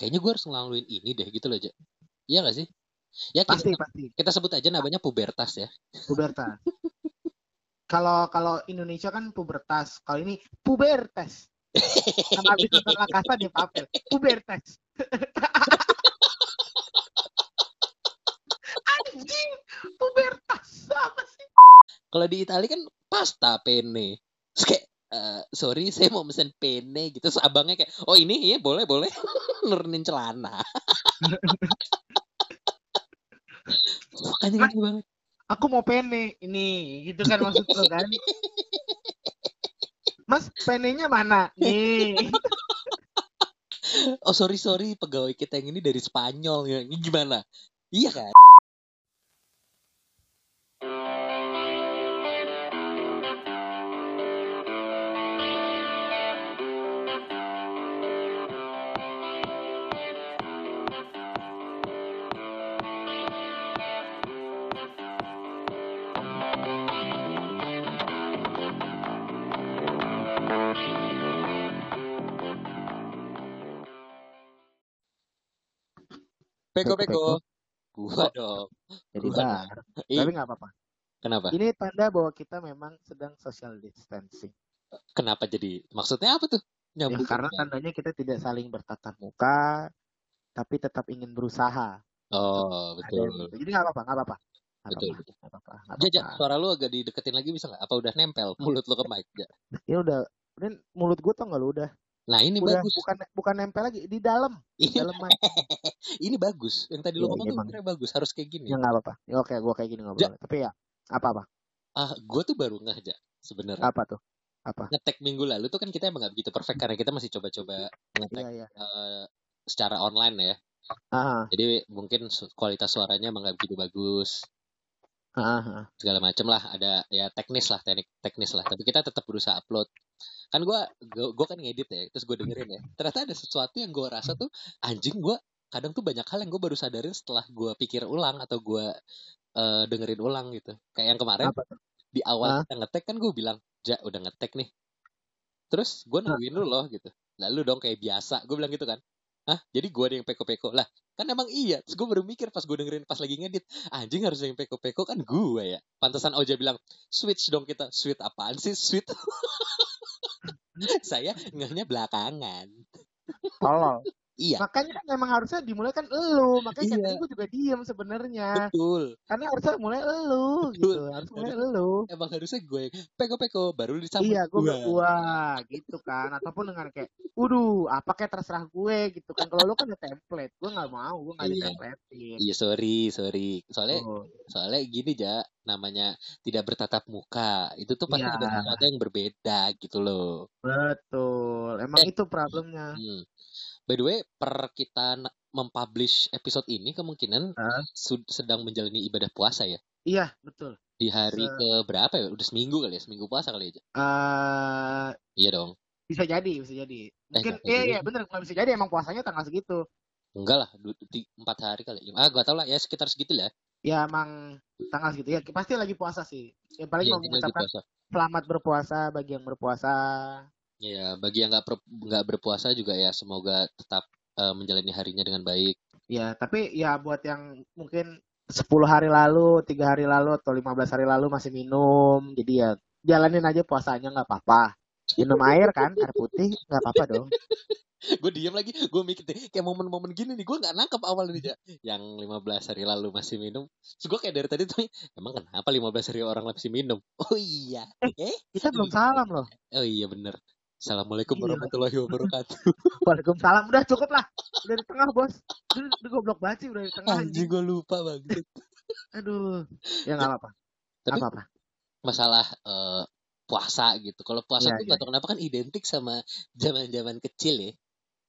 kayaknya gue harus ngelaluin ini deh gitu loh aja iya gak sih ya kita, Pasti, pasti. kita sebut aja namanya pubertas ya Pubertas. Kalau kalau Indonesia kan pubertas. Kalau ini pubertas. Sama habis nonton Lakasa di papel. Pubertas. Anjing, pubertas apa sih? kalau di Italia kan pasta penne Terus kayak eh, sorry saya mau pesen penne gitu. Terus abangnya kayak oh ini? Iya boleh boleh. Nurunin celana. Makanya gitu banget. Aku mau pene ini, gitu kan maksud lo kan? Mas, penenya mana? Nih. oh sorry sorry pegawai kita yang ini dari Spanyol. Ya ini gimana? Iya kan peko peko gua dong Jadi Gua bar. Ih, Tapi nggak apa-apa. kenapa Ini tanda bahwa kita memang sedang social distancing. kenapa jadi maksudnya apa tuh Ya, karena tandanya kita tidak saling bertatap muka, tapi tetap ingin berusaha. oh Ada betul yang gitu. Jadi nggak apa-apa, nggak apa-apa. Nggak Betul, apa-apa, nggak apa-apa, nggak Jajak, apa-apa. suara lu agak dideketin lagi bisa nggak? Apa udah nempel mulut lu ke mic? Ja? Ya udah, udah mulut gue tuh nggak lu udah, Nah ini udah bagus. bukan bukan nempel lagi di dalam, Ini, dalam ini bagus. Yang tadi lu Iya, ngomong tuh sebenarnya bagus. Harus kayak gini. Ya nggak apa-apa. Ya oke, gue kayak gini ngobrol. Tapi ya apa-apa. Ah, gue tuh baru ngeh aja sebenarnya. Apa tuh? Apa? Ngetek minggu lalu tuh kan kita emang gak begitu perfect karena kita masih coba-coba ngetek Iya, iya. eh, secara online ya. Ah, Jadi mungkin kualitas suaranya emang gak begitu bagus. Ah. Segala macem lah. Ada ya teknis lah, teknik teknis lah. Tapi kita tetap berusaha upload. Kan gue gue kan ngedit ya. Terus gue dengerin ya. Ternyata ada sesuatu yang gue rasa tuh anjing gue kadang tuh banyak hal yang gue baru sadarin setelah gue pikir ulang atau gue eh, dengerin ulang gitu. Kayak yang kemarin Apa di awal Hah? kita ngetek kan gue bilang, Ja udah ngetek nih. Terus gue nungguin lu loh gitu. Lalu dong kayak biasa, gue bilang gitu kan. Hah? Jadi gue ada yang peko-peko lah. Kan emang iya. Terus gue baru mikir pas gue dengerin pas lagi ngedit. Anjing harus yang peko-peko kan gue ya. Pantesan Oja bilang, switch dong kita. Sweet apaan sih? Sweet. Saya ngehnya belakangan. Tolol. Iya, Makanya kan memang harusnya dimulai kan elu. Makanya Iya. gue juga diem sebenarnya. betul. Karena harusnya mulai elu Betul. gitu. Harus mulai elu. Emang harusnya gue peko-peko baru disambut Iya, gue gua gitu kan. Ataupun dengan kayak, waduh, apa kayak terserah gue gitu kan. Kalau lu kan ada template, gue nggak mau, gue nggak Iya. ditempletin. Iya sorry, sorry. Soalnya Oh, soalnya gini ja, namanya tidak bertatap muka. Itu tuh pasti Iya. ada sesuatu yang berbeda gitu loh. betul. Emang Eh. itu problemnya. Hmm. By the way, per kita mempublish episode ini kemungkinan sud- sedang menjalani ibadah puasa ya. Iya, betul. Di hari Se- ke berapa ya? Udah seminggu kali ya, seminggu puasa kali aja. eh Iya dong. bisa jadi, bisa jadi. Mungkin, nggak iya, iya, bener. Nggak bisa jadi, emang puasanya tanggal segitu. Enggak lah, empat hari kali. Ah, gak tau lah, ya sekitar segitu lah. Ya, emang tanggal segitu. Ya, pasti lagi puasa sih. Ya, paling Iya, mau mengucapkan selamat berpuasa bagi yang berpuasa. Ya, bagi yang nggak berpuasa juga ya semoga tetap eh, menjalani harinya dengan baik. Ya, tapi ya buat yang mungkin 10 hari lalu, tiga hari lalu, atau 15 hari lalu masih minum. Jadi ya jalanin aja puasanya nggak apa-apa. Minum air kan, air putih nggak apa-apa dong. gue diem lagi, gue mikir deh, kayak momen-momen gini nih, gue nggak nangkep awal ini Ja. Yang 15 hari lalu masih minum. Terus gue kayak dari tadi tuh, emang kenapa 15 hari orang masih minum? Oh iya, eh? Kita belum salam loh. Oh iya bener. Assalamualaikum Iya. warahmatullahi wabarakatuh. Waalaikumsalam. Udah cukup lah. Udah di tengah bos. Udah, udah goblok banget sih udah di tengah. Anjing gue lupa banget. Aduh. Ya nggak apa-apa. Tapi Apa-apa. masalah eh, puasa gitu. Kalau puasa Iya, tuh iya. nggak tahu kenapa kan identik sama zaman-zaman kecil ya.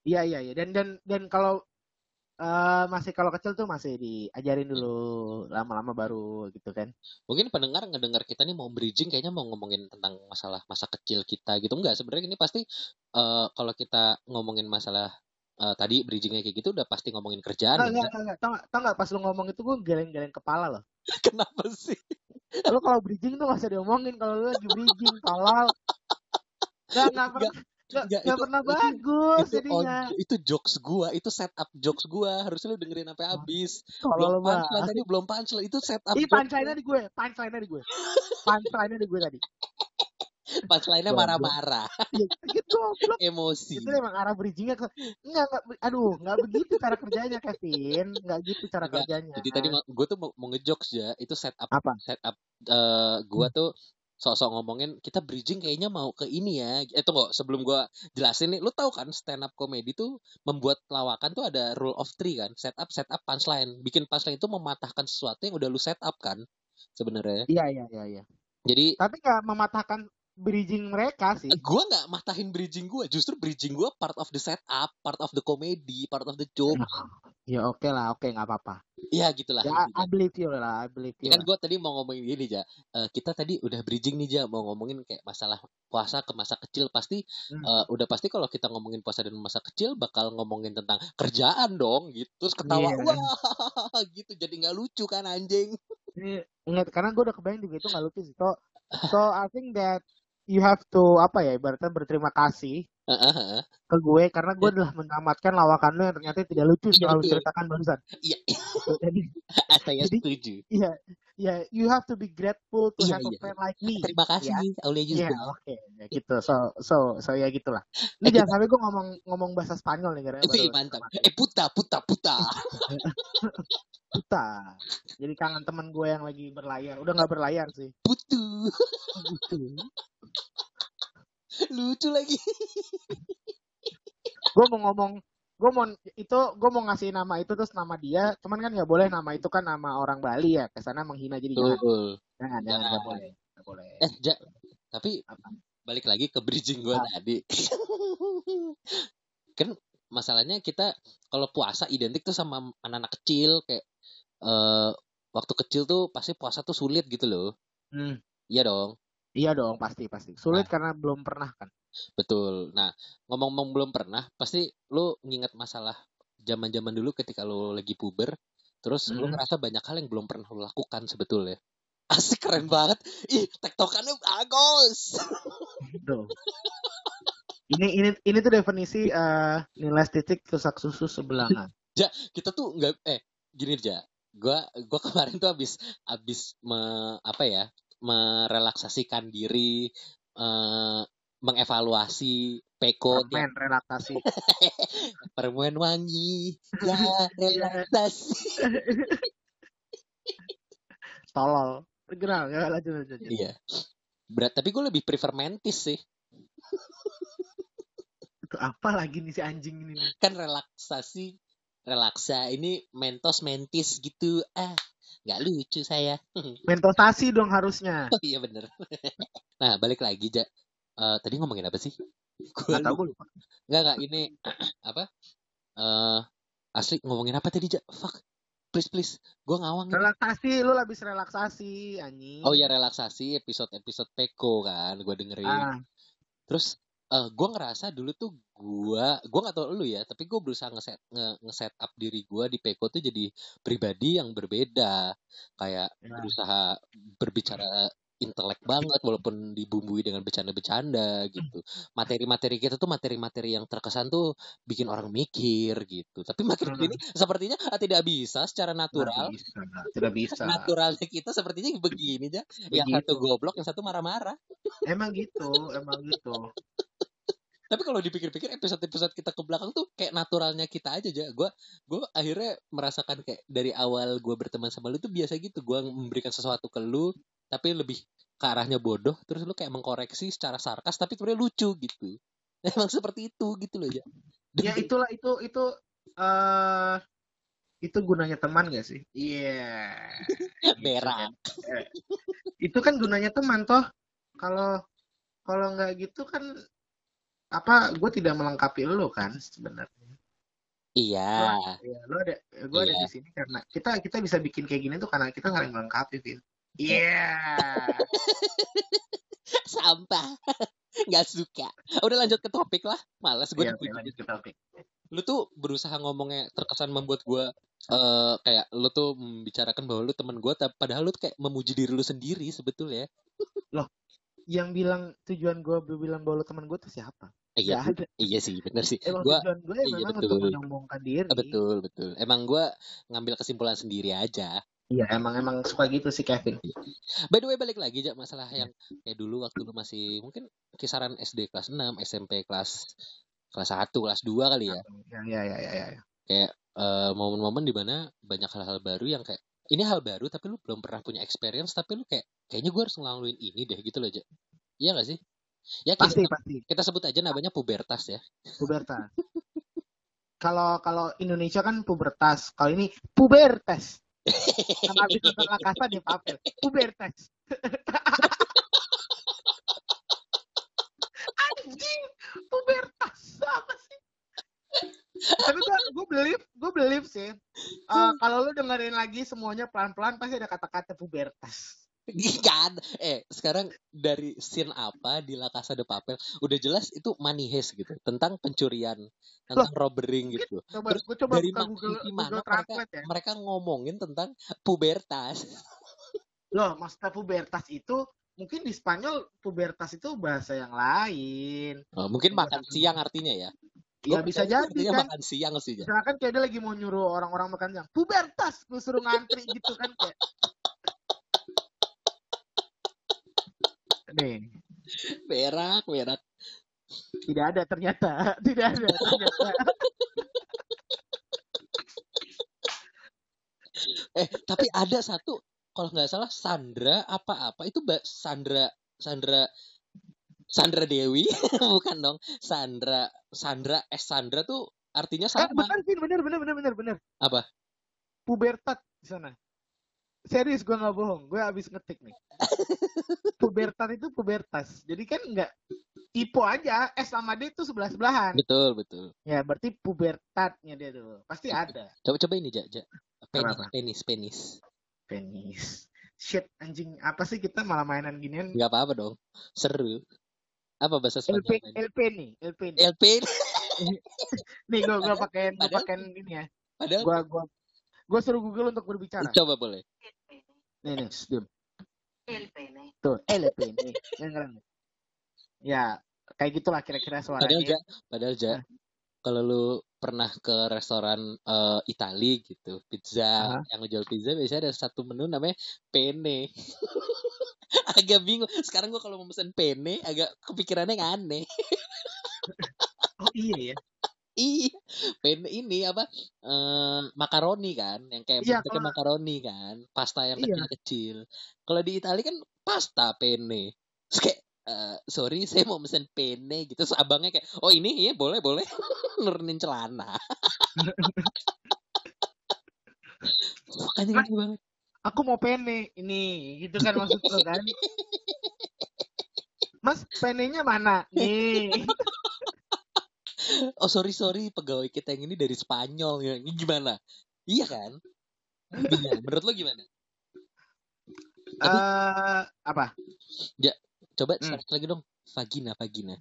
Iya iya iya. Dan dan dan kalau eh, masih kalau kecil tuh masih diajarin dulu lama-lama baru gitu kan. Mungkin pendengar ngedengar kita nih mau bridging kayaknya mau ngomongin tentang masalah masa kecil kita gitu. Enggak, sebenarnya ini pasti eh, kalau kita ngomongin masalah eh, tadi bridgingnya kayak gitu udah pasti ngomongin kerjaan. Enggak, ya. enggak. Tau tau pas lu ngomong itu gue geleng-geleng kepala loh. Kenapa sih? Lu kalau bridging tuh gak usah diomongin kalau lu lagi bridging, tolol. Enggak, enggak, Enggak. Nggak, nggak itu- pernah itu- bagus itu on, jadinya. itu jokes gua, itu setup jokes gua. Harusnya lu dengerin sampai habis. Kalau Belum lo punchline tadi belum punchline itu setup jokes. punchline-nya di gue. Punchline-nya di gue. Punchline-nya di gue tadi. Punchline-nya marah-marah, Iya, gitu emosi. Itu emang arah bridgingnya ke enggak, enggak aduh, enggak begitu cara kerjanya Kevin. Enggak gitu cara Enggak. kerjanya. Jadi tadi gue tuh mau, mau ngejokes ya, itu setup apa? setup eh gua tuh sok-sok ngomongin kita bridging kayaknya mau ke ini ya. Eh tunggu, sebelum gua jelasin nih, lu tahu kan stand up comedy tuh membuat lawakan tuh ada rule of three kan, setup, setup, punchline. Bikin punchline itu mematahkan sesuatu yang udah lu setup kan sebenarnya. Iya, iya, iya, iya. Jadi Tapi enggak mematahkan bridging mereka sih. gua nggak matahin bridging gua, justru bridging gua part of the setup, part of the comedy, part of the joke. Ya oke lah, oke nggak apa-apa. Ya gitulah. Ya. I believe you lah, I believe you. Ya kan gue tadi mau ngomongin gini ja, Eh, kita tadi udah bridging nih ja, mau ngomongin kayak masalah puasa ke masa kecil pasti Hmm. eh, udah pasti kalau kita ngomongin puasa dan masa kecil bakal ngomongin tentang kerjaan dong gitu, terus ketawa Iya. wah gitu jadi nggak lucu kan anjing. Enggak karena gue udah kebayang juga itu nggak lucu sih. So, so I think that you have to apa ya ibaratnya berterima kasih Heeh. ke gue karena gue adalah menamatkan lawakan lu yang ternyata tidak lucu Iya, setelah lu ceritakan barusan. Iya, Jadi saya Jadi- setuju. iya, ya you have to be grateful to Iya, have a iya. friend like me. Terima kasih Aulia Iya, juga. oke, ya gitu. So, so, so ya gitulah. Ini Eh, jangan sampai gue ngomong ngomong bahasa Spanyol nih gara Eh, mantap. Eh puta puta puta. Puta. Jadi kangen teman gue yang lagi berlayar. Udah nggak berlayar sih. Putu. Gitu. Lucu lagi. gue mau ngomong gue mau itu gue mau ngasih nama itu terus nama dia cuman kan nggak boleh nama itu kan nama orang Bali ya ke sana menghina jadi jangan Betul. jangan jangan Jangan. nggak boleh nggak boleh Eh, ja, tapi Apa? balik lagi ke bridging gue tadi. kan masalahnya kita kalau puasa identik tuh sama anak-anak kecil kayak eh waktu kecil tuh pasti puasa tuh sulit gitu loh. Hmm, Iya dong. Iya dong pasti pasti sulit Nah. karena belum pernah kan Betul. Nah, ngomong-ngomong belum pernah, pasti lu nginget masalah zaman-zaman dulu ketika lu lagi puber, terus lu Hmm. ngerasa banyak hal yang belum pernah lu lakukan sebetulnya. Asik keren banget. Ih, tektokannya bagus. Ini ini ini tuh definisi eh, nilai titik tusak susu sebelahan kita tuh nggak eh gini aja gua gua kemarin tuh habis habis me, apa ya merelaksasikan diri eh, mengevaluasi peko permen relaksasi. Permen wangi ya relaksasi. Tolol. Kenal, ya lanjut lanjut. iya. Berat tapi gue lebih prefer mentis sih. Itu apa lagi nih si anjing ini kan relaksasi relaksa ini mentos mentis gitu. Ah nggak lucu saya Mentosasi dong harusnya. oh iya bener nah balik lagi ja Eh, tadi ngomongin apa sih gue Gak tau gue lupa. Enggak, enggak. Ini apa? Eh asli ngomongin apa tadi, Ja? Fuck. Please, please. Gua ngawang. Relaksasi, lu habis relaksasi, anjing. Oh ya, relaksasi episode-episode Peko kan. Gua dengerin. Ah, Terus eh gua ngerasa dulu tuh gua gua nggak tahu lu ya, tapi gua berusaha ngeset nge, nge-set up diri gua di Peko tuh jadi pribadi yang berbeda. Kayak Ya. berusaha berbicara intelek banget walaupun dibumbui dengan bercanda-bercanda gitu. Materi-materi kita tuh materi-materi yang terkesan tuh bikin orang mikir gitu. Tapi makin Hmm. ke sini sepertinya ah, tidak bisa secara natural. Tidak bisa. Tidak bisa. Naturalnya kita sepertinya begini aja. Yang satu goblok, yang satu marah-marah. Emang gitu, emang gitu. Tapi kalau dipikir-pikir episode-episode kita ke belakang tuh kayak naturalnya kita aja aja. Gua gua akhirnya merasakan kayak dari awal gua berteman sama lu tuh biasa gitu. Gua memberikan sesuatu ke lu tapi lebih ke arahnya bodoh terus lu kayak mengkoreksi secara sarkas tapi kemudian lucu gitu. Emang seperti itu gitu loh ya. Ya itulah itu itu eh itu gunanya teman gak sih? Iya. Gitu Berak. kan. Eh, Itu kan gunanya teman toh. Kalau kalau nggak gitu kan apa gue tidak melengkapi lo kan sebenarnya. Iya. Ya, lo ada gue ada Iya. di sini karena kita kita bisa bikin kayak gini tuh karena kita saling melengkapi, Vin. Iya. Sampah. Nggak suka. Udah lanjut ke topik lah. Males gue Iya, lanjut ke topik. lu tuh berusaha ngomongnya terkesan membuat gua eh kayak lu tuh membicarakan bahwa lu teman gua tapi padahal lu tuh kayak memuji diri lu sendiri sebetulnya Yang bilang tujuan gue bilang bahwa lo teman gue tuh siapa? Iya ada. iya sih bener sih Emang tujuan gue ya iya, memang betul. untuk menyombongkan diri. Ah, betul betul emang gue ngambil kesimpulan sendiri aja Iya, emang emang suka gitu sih Kevin. by the way balik lagi aja masalah yang kayak dulu waktu lu masih mungkin kisaran SD kelas 6 SMP kelas kelas 1 kelas 2 kali ya Ya, ya, ya, ya, ya. kayak eh, momen-momen di mana banyak hal-hal baru yang kayak ini hal baru tapi lu belum pernah punya experience tapi lu kayak kayaknya gue harus ngelaluin ini deh gitu loh aja iya gak sih ya kita, Pasti, pasti. kita sebut aja namanya pubertas ya Pubertas. Kalau kalau Indonesia kan pubertas. Kalau ini pubertas. Sama habis nonton La Casa di Papel. Pubertas. Anjing, pubertas apa sih? Tapi gue gue believe, gue believe sih. Eh, kalau lu dengerin lagi semuanya pelan-pelan pasti ada kata-kata pubertas. Kan eh sekarang dari scene apa di La Casa de Papel udah jelas itu money heist gitu tentang pencurian tentang robbering gitu Coba Terus coba dari buka ma- Google, gimana Google mereka ya. mereka ngomongin tentang pubertas Loh, maksudnya pubertas itu mungkin di Spanyol pubertas itu bahasa yang lain. Oh, mungkin makan siang artinya ya Ya bisa jadi artinya kan. makan siang sih. Misalkan kayak dia lagi mau nyuruh orang-orang makan siang, pubertas, gue suruh ngantri gitu kan kayak. Nih, berak berak tidak ada ternyata, tidak ada ternyata. eh tapi ada satu kalau nggak salah Sandra apa-apa itu Mbak Sandra Sandra Sandra Dewi bukan dong Sandra Sandra eh Sandra tuh artinya Eh, sama bener sih, bener, bener, bener, bener, bener. Apa? Pubertat di sana. Serius gue nggak bohong, gue abis ngetik nih. pubertat itu pubertas, jadi kan nggak ipo aja, S sama D itu sebelah sebelahan. betul betul Ya berarti pubertatnya dia tuh pasti ada. coba coba ini ja, ja. penis Apa? penis penis Penis. Shit anjing apa sih kita malah mainan ginian? nggak apa-apa dong seru apa bahasa LP Spanyol LP nih, LP nih. LP Nih gua gua pakein Padahal- pakein ini ya. padahal Gua gua gua suruh Google untuk berbicara. coba boleh Nih nih, diam. Tuh, LP nih. Dengerin. Ya, kayak gitulah kira-kira padahal suaranya. ja padahal ja kalau lu pernah ke restoran eh, Itali gitu pizza Hah? yang jual pizza biasanya ada satu menu namanya penne agak bingung sekarang gua kalau mau pesen penne agak kepikirannya yang aneh Oh iya ya. Iya, penne ini apa? eh makaroni kan, yang kayak Iya, bentuknya kalau- makaroni kan, pasta yang Iya. kecil-kecil. Kalau di Italia kan pasta penne. Terus kayak eh, sorry saya mau pesen penne gitu. Terus abangnya kayak, oh ini iya boleh boleh nurunin celana. Makanya Mas, gini banget. Aku mau pene ini, gitu kan maksud lo kan? Mas, penenya mana? Nih. Oh sorry sorry pegawai kita yang ini dari Spanyol ya. Ini gimana? Iya kan? Gimana? Menurut lo gimana? Tapi Eh, apa? coba Hmm. search lagi dong. Vagina, vagina.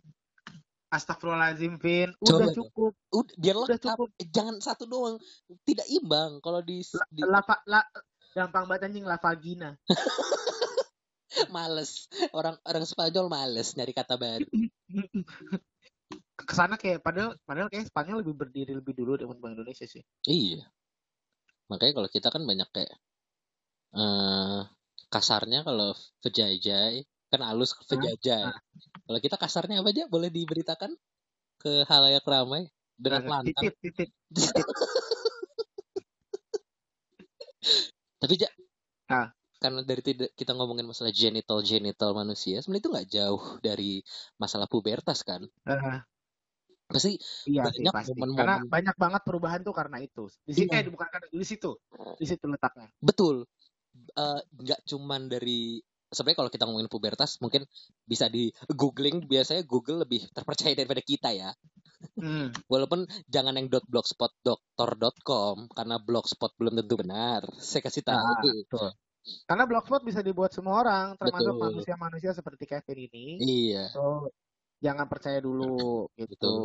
Astagfirullahaladzim, Vin. Coba Udah dong. cukup. Udah, biar Udah lengkap. cukup. Eh, jangan satu doang. Tidak imbang kalau di, di Lava, la, gampang banget anjing, la vagina. males. Orang orang Spanyol males nyari kata baru. Ke sana kayak, padahal, padahal kayak Spanyol lebih berdiri lebih dulu daripada Indonesia sih. Iya. Makanya kalau kita kan banyak kayak eh kasarnya kalau vejajai kan halus vejajai. Kalau kita kasarnya apa aja boleh diberitakan ke halayak ramai dengan lantang. Titit, titit, titit. Tapi ja, Ah. karena dari tidak kita ngomongin masalah genital genital manusia, sebenarnya itu nggak jauh dari masalah pubertas kan. Eh, Pasti iya sih banyak pasti. momen-momen Karena banyak banget perubahan tuh karena itu. Di situ, Iya. eh bukan karena di situ, di situ letaknya. betul Eh, nggak cuman dari sebenarnya kalau kita ngomongin pubertas mungkin bisa di googling biasanya Google lebih terpercaya daripada kita ya Hmm. walaupun jangan yang .blogspot.com karena blogspot belum tentu benar saya kasih tahu Ah, betul. Karena blogspot bisa dibuat semua orang, termasuk manusia-manusia seperti Kevin ini. iya So, jangan percaya dulu gitu.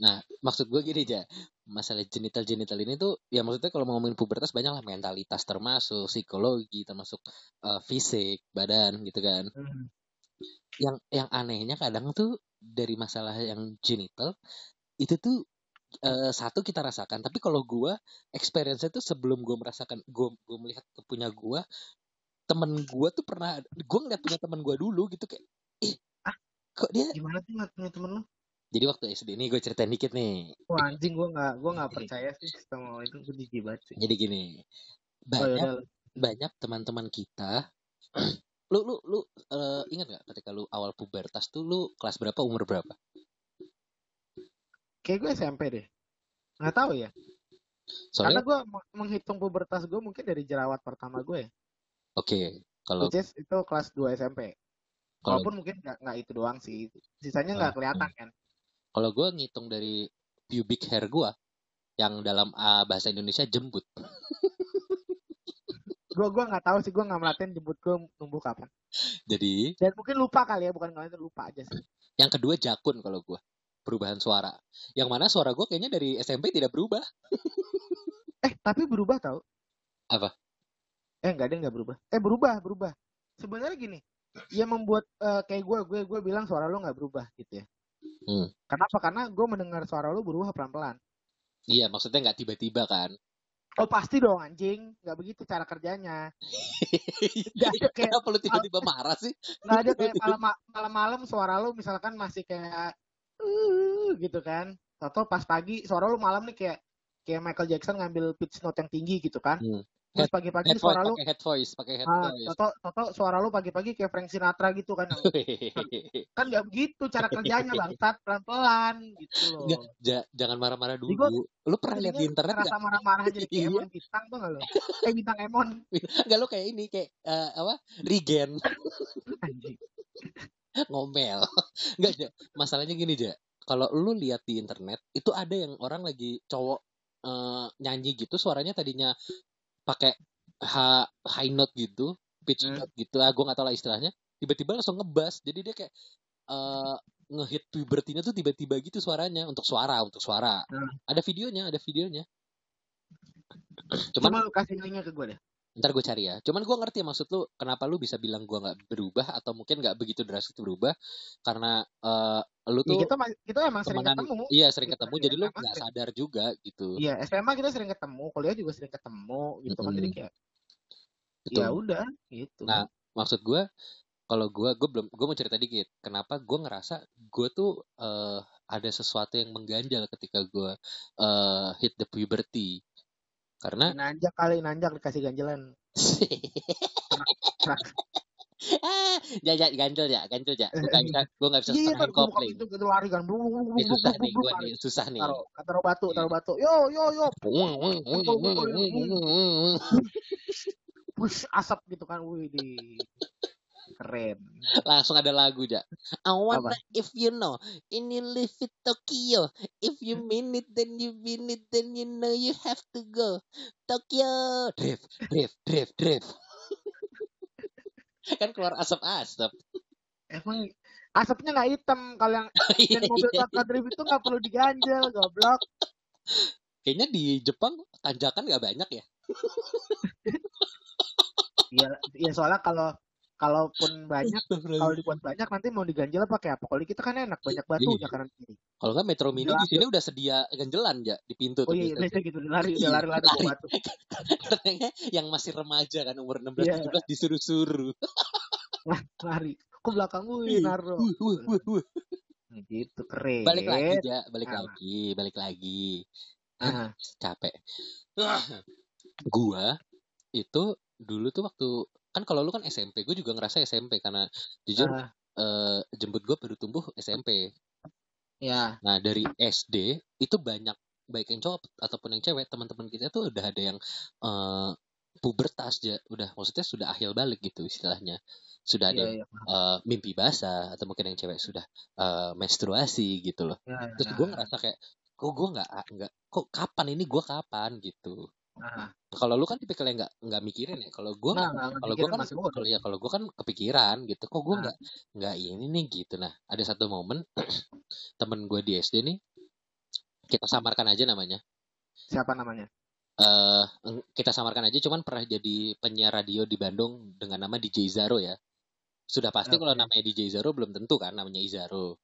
Nah, maksud gue gini aja, masalah genital-genital ini tuh, ya maksudnya kalau mau ngomongin pubertas banyak lah mentalitas termasuk psikologi, termasuk eh, fisik, badan gitu kan. Hmm. yang yang anehnya kadang tuh dari masalah yang genital itu tuh eh, satu kita rasakan tapi kalau gua experience itu sebelum gua merasakan gua gua melihat punya gua temen gua tuh pernah gua ngeliat punya temen gua dulu gitu kayak ih. Kok dia Gimana sih nggak punya temen lu? jadi waktu SD ini gue ceritain dikit nih Wah anjing gue nggak gue nggak percaya sih sama itu gue jijik banget sih. jadi gini Oh banyak yaudah. banyak teman-teman kita lu lu lu eh, ingat gak ketika lu awal pubertas tuh lu kelas berapa umur berapa Kayak gue SMP deh. Nggak tahu ya. Karena soalnya gue menghitung pubertas gue mungkin dari jerawat pertama gue ya. oke kalau Which is itu kelas 2 SMP. Walaupun mungkin nggak nggak itu doang sih. Sisanya nggak Ah, kelihatan kan. kalau gue ngitung dari pubic hair gue yang dalam ah, bahasa Indonesia jembut Gue gue nggak tahu sih gue nggak merhatiin jemput gue tumbuh kapan. jadi Dan mungkin lupa kali ya bukan kalian lupa aja sih. yang kedua jakun kalau gue perubahan suara yang mana suara gue kayaknya dari SMP tidak berubah Eh tapi berubah tau? Apa? Eh nggak ada nggak berubah. Eh berubah berubah. Sebenarnya gini. Yang membuat eh, kayak gue gue gue bilang suara lu nggak berubah gitu ya. Hmm. Kenapa? Karena gue mendengar suara lu berubah pelan-pelan. iya maksudnya nggak tiba-tiba kan Oh pasti dong anjing, nggak begitu cara kerjanya. Nggak ada kayak kenapa lu tiba-tiba marah sih nggak ada kayak malam malam-malam suara lu misalkan masih kayak uh, gitu kan. Atau pas pagi suara lu malam nih kayak kayak Michael Jackson ngambil pitch note yang tinggi gitu kan. Hmm. Terus pagi-pagi head voice suara lu pakai head voice pakai head ah, voice Toto, Toto suara lu pagi-pagi kayak Frank Sinatra gitu kan. kan nggak begitu cara kerjanya bangsat pelan-pelan gitu loh. Nggak, ja- jangan marah-marah dulu. Lu pernah lihat di internet? Rasa marah-marah jadi kayak Iya. Emon Bintang tuh nggak lo? Eh bintang Emon. Nggak lu kayak ini kayak eh, apa? Regen Anjing. ngomel. Nggak ja. Masalahnya gini ja. Kalau lu lihat di internet itu ada yang orang lagi cowok eh, nyanyi gitu suaranya tadinya pakai high note gitu, pitch Hmm. note gitu. Ah, gue nggak tahu lah istilahnya. Tiba-tiba langsung ngebas. Jadi dia kayak eh ngehit pubertinya tuh tiba-tiba gitu suaranya untuk suara untuk suara. Hmm. Ada videonya, ada videonya. Cuman Coba lu kasih linknya ke gue deh. Ntar gue cari ya. Cuman gue ngerti maksud lu kenapa lu bisa bilang gue nggak berubah atau mungkin nggak begitu drastis berubah karena eh lu Ya, tuh kita ma- kita emang sering temenan- ketemu. iya sering Gitu, ketemu iya, jadi lu nggak sering. sadar juga gitu. Iya, SMA kita sering ketemu, kuliah juga sering ketemu gitu kan. Jadi Mm-mm. kayak ya udah gitu. Nah, maksud gue kalau gue gue belum gue mau cerita dikit kenapa gue ngerasa gue tuh eh, ada sesuatu yang mengganjal ketika gue eh, hit the puberty karena nanjak kali nanjak dikasih ganjelan. ah ya ya ganjel ya ganjel ya gue nggak bisa gue nggak bisa Iya gue kopling pintu gitu lari kan. Susah nih gue nih susah nih Taruh, taruh batu, taruh batu. Yo, yo, yo. Push asap gitu kan. Wih di keren. langsung ada lagu ja. I Apa? if you know ini live in Tokyo. If you mean it then you mean it then you know you have to go. Tokyo. Drift drift drift drift. Kan keluar asap-asap. Emang asapnya nggak hitam. Kalau yang yang mobil Tokyo Drift itu nggak perlu diganjel, goblok. kayaknya di Jepang tanjakan nggak banyak ya? Iya, ya soalnya kalau kalaupun banyak, kalau dibuat banyak nanti mau diganjel pakai apa? Kalau kita kan enak banyak batunya kanan kiri. kalau nggak Metro Mini di sini udah sedia ganjelan ya di pintu Oh iya, biasanya. biasa gitu lari, udah lari lari bawa batu. Yang masih remaja kan umur 16 Iya. 17 disuruh-suruh. Lari. Kok belakang gue naro. Wuh. Gitu keren. Balik lagi, Ja. Balik Ah. lagi, balik lagi. Ah, Capek. gua itu dulu tuh waktu kan kalau lu kan SMP, gue juga ngerasa SMP karena jujur ah, eh, jembut gue baru tumbuh SMP. ya. Nah dari SD itu banyak baik yang cowok ataupun yang cewek teman-teman kita tuh udah ada yang eh, pubertas ya, udah maksudnya sudah akhir balik gitu istilahnya. Sudah ada Iya, yang iya. eh, mimpi basah atau mungkin yang cewek sudah eh, menstruasi gitu loh. Ya, Terus ya. gue ngerasa kayak kok gue nggak nggak kok kapan ini gue kapan gitu. Ah, Kalau lu kan tipikal yang nggak nggak mikirin ya. Kalau gue Nah, nggak kalau gue kan muda. kalau ya kalau gue kan kepikiran gitu. Kok gue Nah. nggak nggak ini nih gitu. Nah ada satu momen temen gue di SD nih kita samarkan aja namanya. Siapa namanya? eh kita samarkan aja cuman pernah jadi penyiar radio di Bandung dengan nama DJ Zaro ya. Sudah pasti kalau Oke. namanya DJ Izaro belum tentu kan namanya Izaro.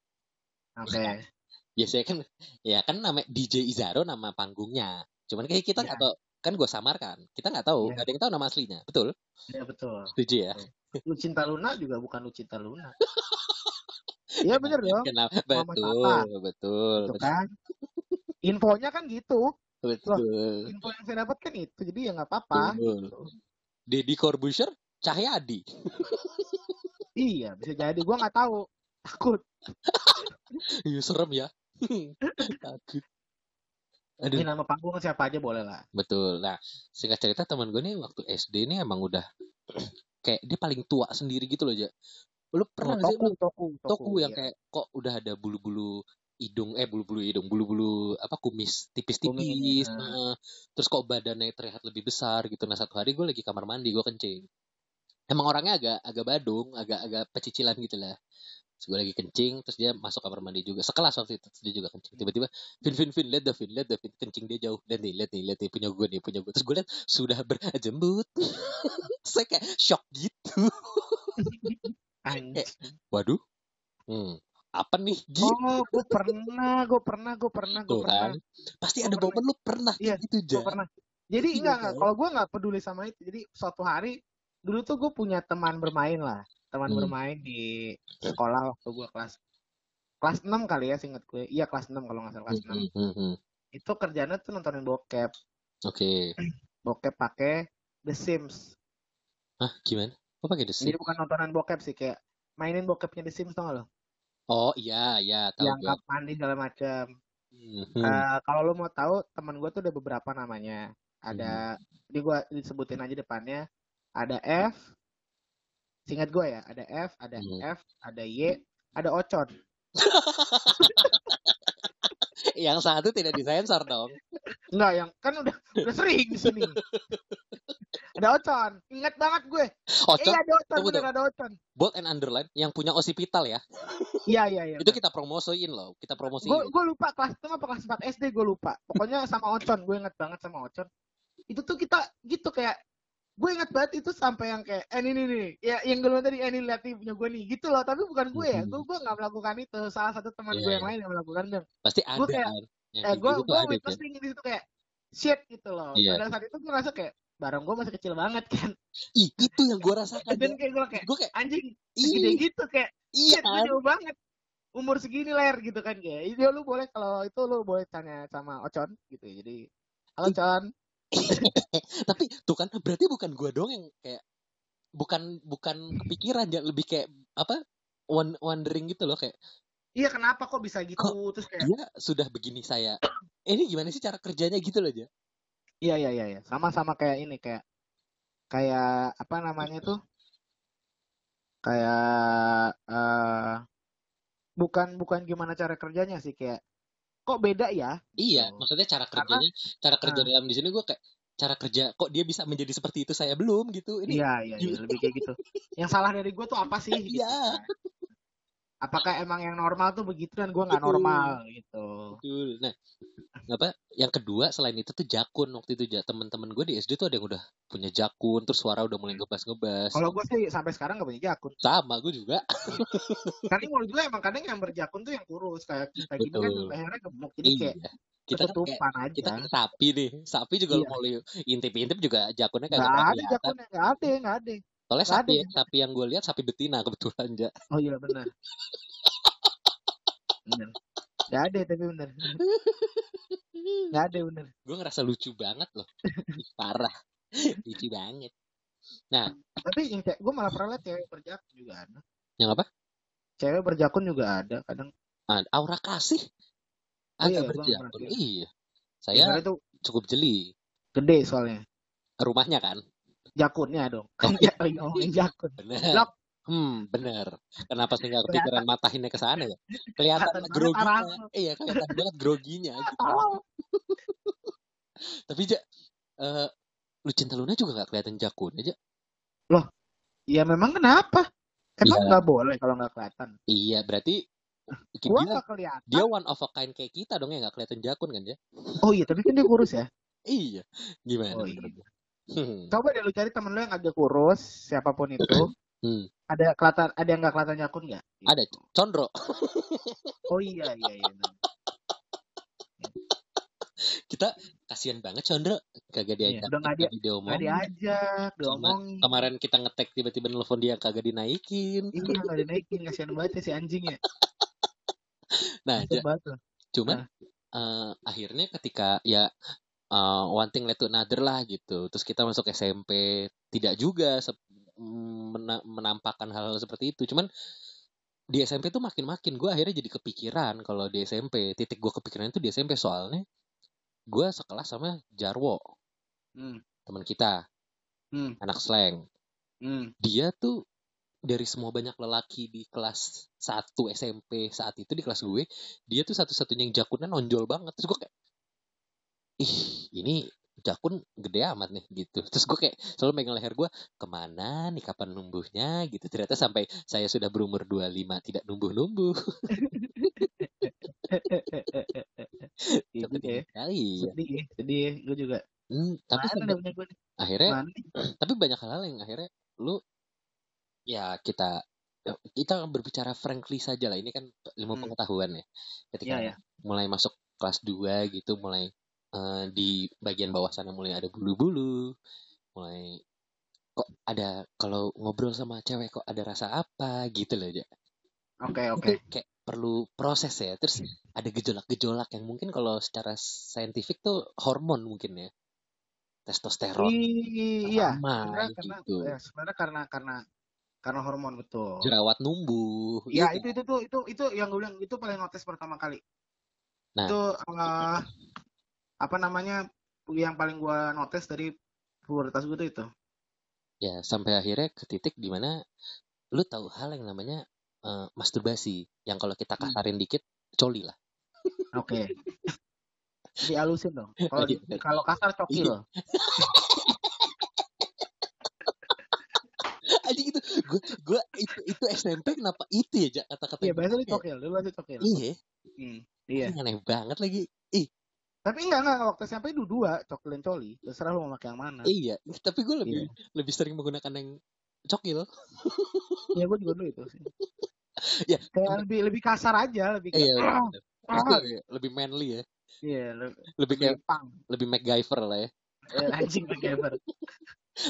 Oke. Biasanya kan ya kan nama DJ Izaro nama panggungnya. Cuman kayak kita Iya. nggak tahu kan gue samarkan. Kita nggak tahu, Iya. nggak ada yang tahu nama aslinya. Betul? Iya betul. Setuju ya? Lucinta Luna juga bukan Lucinta Luna. Iya bener dong. Kenapa? Mama Betul, Tata. betul, Gitu kan. Infonya kan gitu. betul. Info yang saya dapat kan itu. Jadi ya nggak apa-apa. Betul. gitu. Deddy Corbuzier, Cahyadi. Iya bisa jadi. Gua nggak tahu. Takut. Iya serem ya. Takut. Aduh. Ini nama panggung siapa aja boleh lah. Betul. Nah, singkat cerita teman gue nih waktu SD ini emang udah kayak dia paling tua sendiri gitu loh, Ja. Lu pernah Oh, nggak sih toku, lu toku, toku yang iya. kayak kok udah ada bulu-bulu hidung eh bulu-bulu hidung, bulu-bulu apa kumis tipis-tipis. Kumis, heeh. Terus kok badannya terlihat lebih besar gitu. Nah, satu hari gue lagi kamar mandi, gue kencing. Emang orangnya agak agak badung, agak agak pecicilan gitu lah. Gue lagi kencing, terus dia masuk kamar mandi juga. Sekelas waktu itu, terus dia juga kencing. Tiba-tiba, Vin, Vin, Vin, lihat dah, Vin, lihat dah, Vin. Kencing dia jauh. Lihat nih, lihat nih, lihat nih, punya gue nih, punya gue. Terus gue lihat, sudah berjembut. Saya kayak shock gitu. Anjing. Waduh, hmm, apa nih? Gitu. Oh, gue pernah, gue pernah, gue pernah, gue Tuh pernah. kan. Pasti Gua ada momen lu pernah Iya, kayak gitu, Gue Ja. pernah. Jadi Iya enggak, enggak. kan? Kalau gue nggak peduli sama itu. Jadi suatu hari dulu tuh gue punya teman bermain lah, teman Hmm. bermain di sekolah waktu gue kelas kelas 6 kali ya, singkat gue. Iya kelas 6 kalau nggak salah kelas 6. Hmm, hmm, hmm. Itu kerjanya tuh nontonin bokep, Oke. bokep pakai The Sims. Hah, gimana? Kok pakai The Sims? Jadi bukan nontonan bokep sih, kayak mainin bokepnya The Sims tau gak lo? Oh iya, iya, tahu Yang kamar mandi segala macam. Hmm, hmm. Eh, kalau lo mau tahu, teman gue tuh ada beberapa namanya. Ada, jadi gue disebutin aja depannya. Ada F, singkat gue ya, ada F, ada Hmm. F, ada Y, ada Ocon. Yang satu tidak disensor dong. Enggak, yang kan udah udah sering di sini. ada Ocon, ingat banget gue. Ocon, Iya ada Ocon, bener ada Ocon. bold and underline yang punya osipital ya. Iya iya iya. Itu kita promosiin loh, kita Gue promosiin. gue lupa kelas itu apa kelas 4 SD gue lupa. Pokoknya sama Ocon, gue ingat banget sama Ocon. Itu tuh kita gitu kayak gue ingat banget itu sampai yang kayak eh ini nih, ya yang gue tadi eh ini lihat nih punya gue nih gitu loh tapi bukan gue ya gue gue nggak melakukan itu salah satu teman Iya, gue yang iya. lain yang melakukan itu Pasti ada kayak- kan. Yang eh kayak gue gitu gue kan. witnessing di situ kayak shit gitu loh Iya. pada saat itu gue ngerasa kayak barang gue masih kecil banget kan Ih, itu yang gue rasakan. dan kayak gue kayak Gue kayak, anjing segede ih, gitu kayak iya shit gue kan. jauh banget umur segini ler gitu kan kayak itu lu boleh kalau itu lu boleh tanya sama Ocon gitu jadi halo Con Tapi tuh kan, berarti bukan gue dong yang kayak bukan bukan kepikiran ya lebih kayak apa won- wondering gitu loh kayak iya kenapa kok bisa gitu Kok terus kayak dia sudah begini saya eh, ini gimana sih cara kerjanya gitu loh aja Iya iya iya iya. Sama sama kayak ini kayak kayak apa namanya tuh? Kayak eh bukan bukan gimana cara kerjanya sih kayak kok beda ya? iya Gitu. maksudnya cara Karena kerjanya cara kerja Ah. dalam di sini gue kayak cara kerja kok dia bisa menjadi seperti itu saya belum gitu ini iya iya iya lebih kayak gitu. Yang salah dari gue tuh apa sih? Gitu, Iya. kan. Apakah emang yang normal tuh begitu dan gue nggak normal gitu? betul nah apa yang kedua selain itu tuh jakun waktu itu ja teman-teman gue di SD tuh ada yang udah punya jakun terus suara udah mulai ngebas-ngebas Kalau gue sih sampai sekarang gak punya jakun. sama gue juga Karena menurut gue emang kadang yang berjakun tuh yang kurus kayak kita gini kan lehernya gemuk jadi kayak iya kita kan kayak ketutupan aja. kita kan sapi nih sapi juga Iya. mau intip-intip juga jakunnya Nggak pernah ada jakunnya, nggak ada, nggak ada. Soalnya Nggak sapi ada. yang sapi yang gue lihat sapi betina kebetulan ja Oh iya benar. benar. Gak ada tapi benar. Gak ada benar. gue ngerasa lucu banget loh parah lucu banget Tapi yang kayak gue malah pernah liat cewek berjakun juga ada. yang apa Cewek berjakun juga ada kadang. Ah, aura kasih Oh agak iya, berjakun iya Saya saya itu cukup jeli gede soalnya. rumahnya kan Jakunnya dong. Oh, Kan ya lagi ngomongin jakun. bener Blok. hmm bener kenapa sih nggak kepikiran matahinnya ke sana ya kelihatan groginya arahnya. iya kelihatan banget groginya gitu. Tapi ja eh Lucinta Luna juga nggak kelihatan jakun aja Ya memang kenapa? Emang Iya. nggak boleh kalau nggak kelihatan. iya berarti Gua dia nggak kelihatan. dia one of a kind kayak kita dong yang nggak kelihatan jakun kan ya Oh iya, tapi kan dia kurus ya. iya gimana Oh iya. Hmm. Coba deh lu cari temen lu yang agak kurus, siapa pun itu. Hmm. Ada kelihatan ada yang nggak kelihatan akun nggak? Ada Condro. Oh iya iya iya. Kita kasihan banget Condro kagak Iya, diajak udah nggak dia diomong. nggak diajak, diomongin. kemarin kita ngetek tiba-tiba nelfon dia kagak dinaikin. Iya nggak dinaikin, kasihan banget ya si anjing ya. Nah, ja- loh. cuman eh, akhirnya ketika ya eh, one thing led to another lah gitu. Terus kita masuk SMP tidak juga mm, mena- menampakkan hal-hal seperti itu. Cuman di SMP tuh makin-makin gue akhirnya jadi kepikiran kalau di SMP titik gue kepikiran itu di SMP soalnya gue sekelas sama Jarwo Hmm, teman kita hmm, anak slang hmm. dia tuh dari semua banyak lelaki di kelas 1 SMP saat itu di kelas gue dia tuh satu-satunya yang jakunnya nonjol banget terus gue kayak ih ini jakun gede amat nih gitu terus gue kayak selalu megang leher gue ke mana nih kapan numbuhnya gitu ternyata sampai saya sudah berumur 25 tidak numbuh-numbuh Iya Cepet juga ya. sekali ya. Sedih, sedih. Gue juga. Hmm, tapi sampai akhirnya Mana tapi banyak hal-hal yang akhirnya lu ya kita kita berbicara frankly saja lah ini kan ilmu Hmm. pengetahuan ya ketika Iya, iya. mulai masuk kelas 2 gitu mulai eh, di bagian bawah sana mulai ada bulu-bulu mulai kok ada kalau ngobrol sama cewek kok ada rasa apa gitu loh aja Oke, oke. itu kayak perlu proses ya terus ada gejolak-gejolak yang mungkin kalau secara saintifik tuh hormon mungkin ya testosteron Iya, karena gitu ya, sebenarnya karena karena karena hormon betul. jerawat numbuh Ya gitu. itu itu tuh itu itu yang gue bilang itu paling notice pertama kali. Nah. Itu eh, apa namanya yang paling gue notice dari pubertas gue tuh itu. ya sampai akhirnya ke titik di mana lu tahu hal yang namanya eh, masturbasi yang kalau kita Hmm. kasarin dikit coli lah Oke. Dialusin dong. Kalau di- Iya. kalau kasar cokil. aja gitu gue gue itu itu SMP kenapa itu ya kata-kata Iya, biasanya cokil. Dulu aja cokil. iya Hmm, Iya. aneh banget lagi Tapi enggak enggak waktu SMP dulu dua cokil dan coli. Terserah lu mau pakai yang mana. iya tapi gue lebih Iya. lebih sering menggunakan yang cokil Iya, gue juga dulu itu sih. ya Kayak lebih lebih kasar aja, lebih iya ah, Iya, lebih manly ya Iya, lebih, lebih kayak lebih pang. lebih MacGyver lah ya Eh, anjing MacGyver.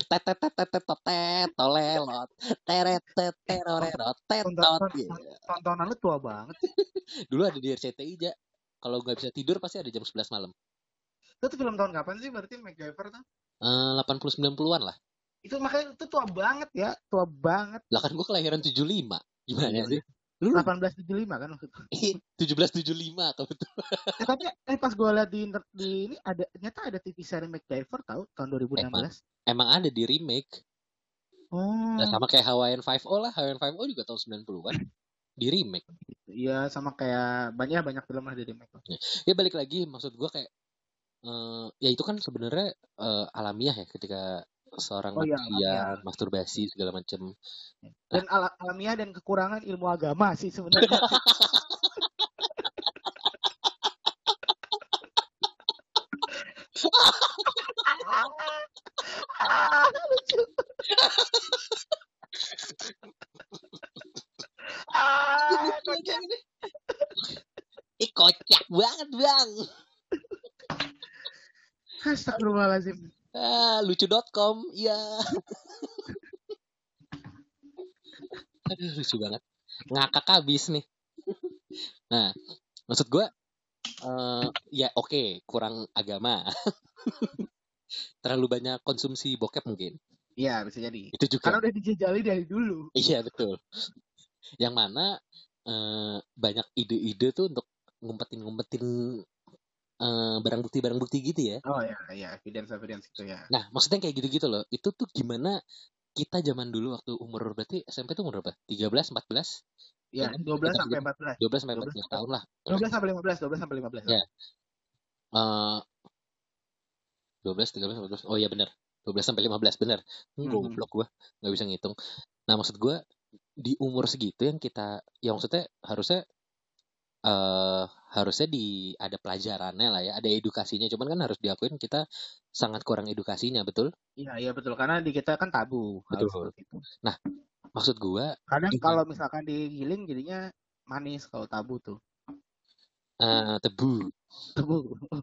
tet tet tet tet tet tet tolelot teret tet terorerot tetot Tonton- Iya. Tontonan lu tua banget. dulu ada di RCTI ja kalau nggak bisa tidur pasti ada jam 11 malam Itu film tahun kapan sih berarti MacGyver tuh? Eh, 80 90-an lah Itu makanya itu tua banget ya, tua banget. lah kan gue kelahiran 75 gimana Iya sih lu 1875 kan waktu itu. 1775 atau betul Eh, tapi eh pas gue liat di, di ini ada ternyata ada TV seri MacGyver tahu tahun 2016. emang ada di remake Oh. Nah, sama kayak Hawaiian 5O lah Hawaiian 5O juga tahun 90-an di remake Iya sama kayak banyak banyak film lah di remake. ya balik lagi maksud gue kayak eh, ya itu kan sebenarnya eh, alamiah ya ketika seorang Oh iya, manusia alamiah. masturbasi segala macam Dan ala- alamiah dan kekurangan ilmu agama sih sebenarnya. Ah, lucu. Kocak. Ih kocak banget bang Astagfirullahaladzim. ah, lucu.com iya aduh lucu banget ngakak habis nih nah maksud gue eh ya oke kurang agama terlalu banyak konsumsi bokep mungkin Iya bisa jadi. itu juga Karena udah dijejali dari dulu. Iya betul. Yang mana eh, banyak ide-ide tuh untuk ngumpetin-ngumpetin eh, barang bukti barang bukti gitu ya. Oh ya, ya evidence evidence itu ya. Nah maksudnya kayak gitu-gitu loh. Itu tuh gimana kita zaman dulu waktu umur berarti SMP tuh umur berapa? 13, 14? Ya? 12 Kita sampai juga- 14. 12 sampai 12 14 tahun lah. 12 sampai 15, 12 sampai 15. Ya. Eh 12, 13, 14. Oh iya benar. 12 sampai 15 benar. Hmm, goblok gua nggak bisa ngitung. Nah, maksud gua di umur segitu yang kita ya maksudnya harusnya eh harusnya di ada pelajarannya lah ya, ada edukasinya. Cuman kan harus diakuin kita sangat kurang edukasinya, betul? Iya, iya betul. Karena di kita kan tabu. Betul. itu. maksud gua Kadang kalau misalkan digiling jadinya manis kalau tabu tuh. Eh, tebu Tabu.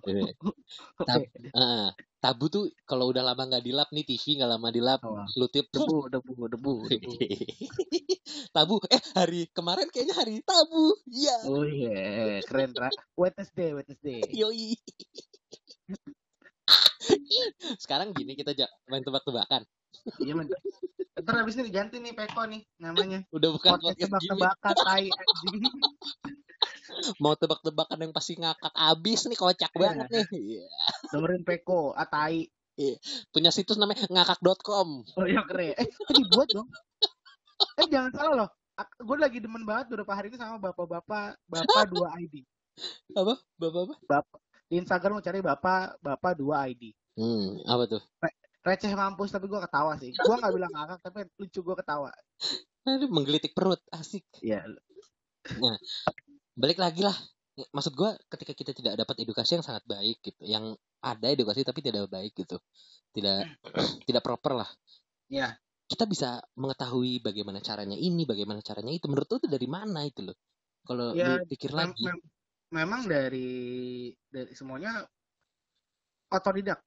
Eh, Oke. Tab- eh, tabu tuh kalau udah lama nggak dilap nih TV nggak lama dilap Oh, lu tip Debu, debu, debu, debu. tabu eh hari kemarin kayaknya hari tabu iya Oh iya, keren Ra. Wednesday, Wednesday. yoi sekarang gini kita main tebak-tebakan Iya men. Ntar abis ini diganti nih Peko nih namanya. udah bukan Podcast podcast tebak-tebakan tai anjing. Mau tebak-tebakan yang pasti ngakak abis nih kocak Iya. banget nih Iya. Dengerin Peko, ah tai. punya situs namanya ngakak.com Oh iya keren. Eh, tadi buat dong. Eh jangan salah loh. Gue lagi demen banget beberapa hari ini sama bapak-bapak, bapak dua ID. apa bapak apa Di Instagram mau cari bapak, bapak dua ID. hmm apa tuh Receh mampus tapi gue ketawa sih. Gue nggak bilang ngakak tapi lucu gue ketawa. Aduh, menggelitik perut asik Iya. Balik lagi lah maksud gua ketika kita tidak dapat edukasi yang sangat baik gitu yang ada edukasi tapi tidak baik gitu tidak tidak proper lah Iya. kita bisa mengetahui bagaimana caranya ini bagaimana caranya itu menurut lu itu dari mana itu loh kalau Ya, lu pikir Mem- lagi mem- memang dari dari semuanya otodidak.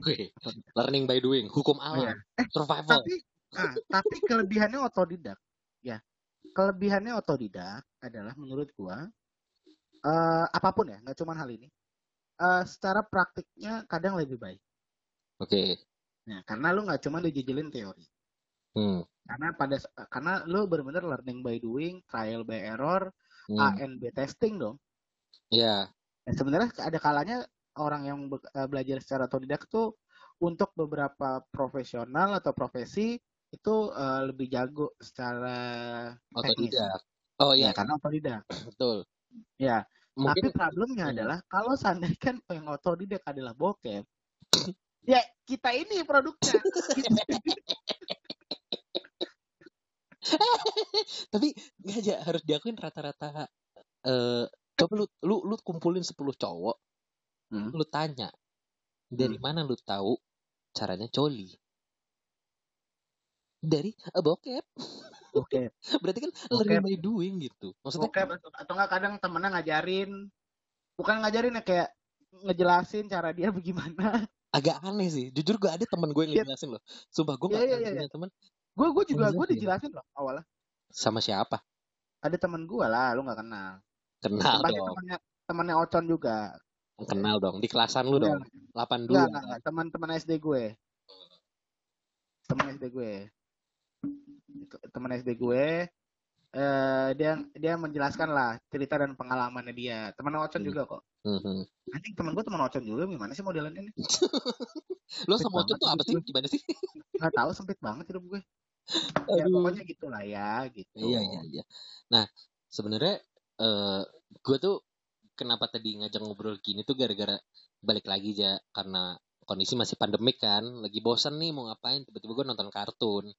Oke, learning by doing hukum alam Iya. survival Tapi ah, tapi kelebihannya otodidak. Ya. Kelebihannya otodidak adalah menurut gua eh apa pun ya, nggak cuma hal ini. eh secara praktiknya kadang lebih baik. oke Nah, karena lu nggak cuma dijejelin teori. hmm. Karena pada karena lu benar-benar learning by doing, trial by error, hmm. A and B testing dong. ya Nah, sebenarnya ada kalanya orang yang be- eh, belajar secara otodidak tuh untuk beberapa profesional atau profesi itu eh, lebih jago secara otodidak oh Ya, iya karena otodidak. betul Ya, tapi mungkin problemnya Hmm. adalah kalau seandainya kan yang otodidak adalah bokep, ya kita ini produknya. tapi nggak aja harus diakuin rata-rata eh coba lu lu lu kumpulin 10 cowok Hmm. lu tanya dari mana lu tahu caranya coli dari eh, bokep Bokep. berarti kan Bokep. learning by doing gitu maksudnya Bokep atau atau enggak kadang temennya ngajarin, bukan ngajarin ya kayak ngejelasin cara dia bagaimana. agak aneh sih jujur gue ada temen gue yang Iya. ngejelasin loh sumpah gue Iya, gak iya, pernah iya, punya temen Gue gue juga gue dijelasin loh awalnya. sama siapa Ada temen gue lah, lu nggak kenal. kenal Pasti dong temennya temennya Ocon juga. kenal dong di kelasan lu Iya. dong 82 Enggak, enggak, enggak. Teman-teman SD gue. Teman SD gue. Teman SD gue. Eh dia dia menjelaskan lah cerita dan pengalamannya dia. Teman Ocon Hmm. juga kok. Mhm. Anjing teman gue teman Ocon juga gimana sih nih? lu Sempit sama Ocon tuh apa sih gimana sih Nggak tahu sempit banget hidup gue. Ya Aduh. pokoknya gitulah ya gitu. Iya iya iya. Nah sebenarnya eh gue tuh kenapa tadi ngajak ngobrol gini tuh gara-gara balik lagi aja karena kondisi masih pandemik kan, lagi bosan nih mau ngapain, tiba-tiba gue nonton kartun.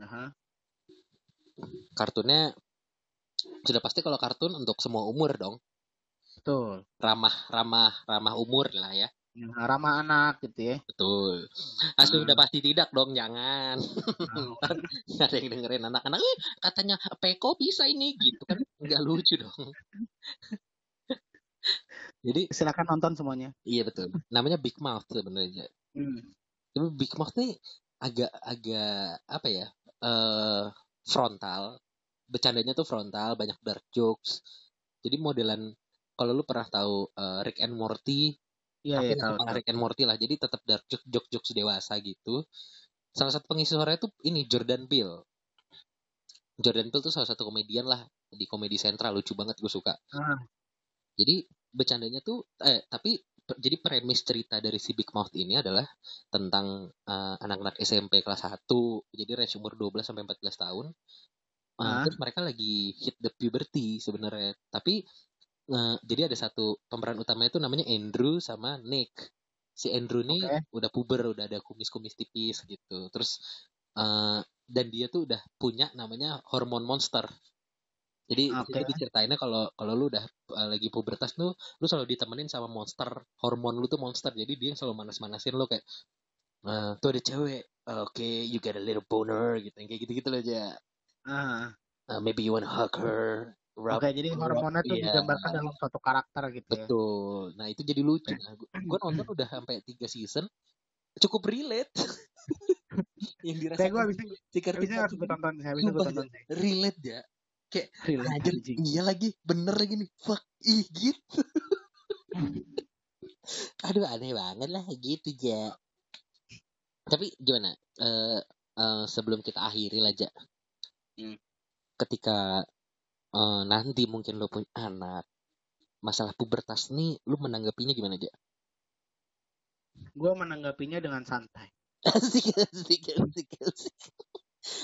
Aha. Kartunnya sudah pasti kalau kartun untuk semua umur dong, Betul. ramah ramah ramah umur lah ya. Ya, ramah anak gitu ya. Betul. Ah, Hmm. sudah pasti tidak dong, jangan. Nah, nggak ada yang dengerin anak-anak, "Eh, katanya Peko bisa ini gitu kan, nggak lucu dong. Jadi silakan nonton semuanya. Iya betul. Namanya Big Mouth sebenarnya. Hmm. Tapi Big Mouth nih agak agak apa ya? eh frontal. Bercandanya tuh frontal, banyak dark jokes. Jadi modelan kalau lu pernah tahu eh, Rick and Morty, Iya tapi iya tahu. kepala tahu. Rick and Morty lah. Jadi tetap dark joke joke jokes dewasa gitu. Salah satu pengisi suaranya tuh ini Jordan Peele. Jordan Peele tuh salah satu komedian lah di komedi sentral lucu banget gue suka. Ah. Jadi bercandanya tuh eh tapi jadi premis cerita dari si Big Mouth ini adalah tentang eh, anak-anak SMP kelas 1. Jadi range umur 12 sampai 14 tahun. Eh, Ah. terus mereka lagi hit the puberty sebenarnya. Tapi eh, jadi ada satu pemeran utamanya itu namanya Andrew sama Nick. Si Andrew nih Oke. udah puber, udah ada kumis-kumis tipis gitu. Terus eh, dan dia tuh udah punya namanya hormon monster. Jadi di situ Oke. diceritainnya kalau kalau lu udah uh, lagi pubertas tuh lu selalu ditemenin sama monster hormon lu tuh monster jadi dia selalu manas-manasin lu kayak "Eh, tuh ada cewek oke you got a little boner gitu kayak gitu-gitu loh aja Ah, Uh, maybe you wanna hug her. Rub, Oke, jadi hormonnya tuh iya. digambarkan dalam suatu karakter gitu ya. Betul. Nah itu jadi lucu. Nah, gue nonton udah sampai tiga season, cukup relate. yang gue dirasakan abisnya, si Kartika abisnya harus gue tonton sih, abisnya gue tonton relate ya. Relate, Anjir, iya lagi, bener lagi nih. Fuck, ih gitu. Aduh aneh banget lah gitu ya. Tapi gimana? Eh eh, sebelum kita akhiri lah Ja. Hmm. Ketika eh, nanti mungkin lo punya anak, masalah pubertas nih, lu menanggapinya gimana Ja? Gue menanggapinya dengan santai. Asik, asik, asik, asik.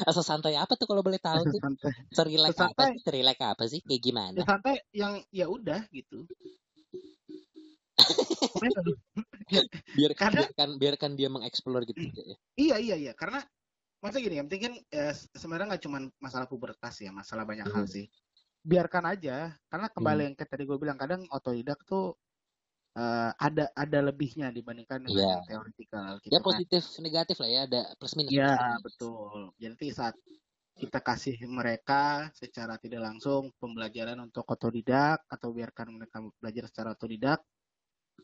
Asal santai apa tuh kalau boleh tahu tuh? Serilek apa sih? Serilek apa sih? Kayak gimana? Ya santai yang ya udah gitu. Pokoknya aduh. Biar, Karena- biarkan, biarkan dia mengeksplor gitu ya. Iya iya iya karena masa gini yang penting kan ya, se- sebenarnya nggak cuma masalah pubertas ya masalah banyak hal Hmm. sih biarkan aja karena kembali yang kayak tadi gue bilang kadang otodidak tuh eh, ada ada lebihnya dibandingkan dengan Iya. yang teoretikal gitu Ya kan positif negatif lah ya, ada plus minus. Iya betul jadi saat kita kasih mereka secara tidak langsung pembelajaran untuk otodidak atau biarkan mereka belajar secara otodidak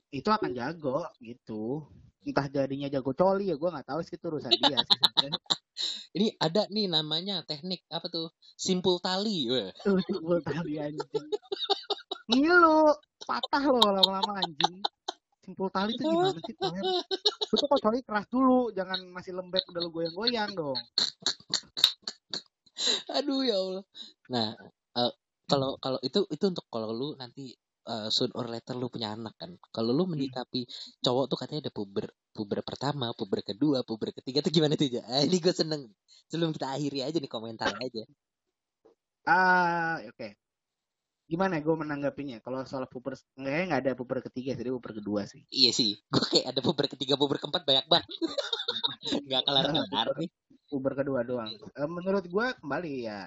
itu akan jago gitu entah jadinya jago coli ya gue nggak tahu sih itu urusan dia sih. Ini ada nih namanya teknik apa tuh? Simpul tali. Weh. Gue tali anjing. Ngilu, patah lo lama-lama anjing. Simpul tali itu gimana sih, Toher? Lu tuh kok coli keras dulu, jangan masih lembek udah lu goyang-goyang dong. Aduh ya Allah. Nah, eh, kalau kalau itu itu untuk kalau lu nanti eh, soon or later lu punya anak kan. Kalau lu menyikapi cowok tuh katanya ada puber puber pertama, puber kedua, puber ketiga tuh gimana tuh ya? ini gue seneng. Sebelum kita akhiri aja nih komentar aja. Ah, oke. Gimana gue menanggapinya? Kalau soal puber, kayaknya nggak ada puber ketiga, jadi puber kedua sih. Iya sih, gue kayak ada puber ketiga, puber keempat banyak banget. Nggak kelar kelar nih. Puber kedua doang. Eh, menurut gue kembali ya,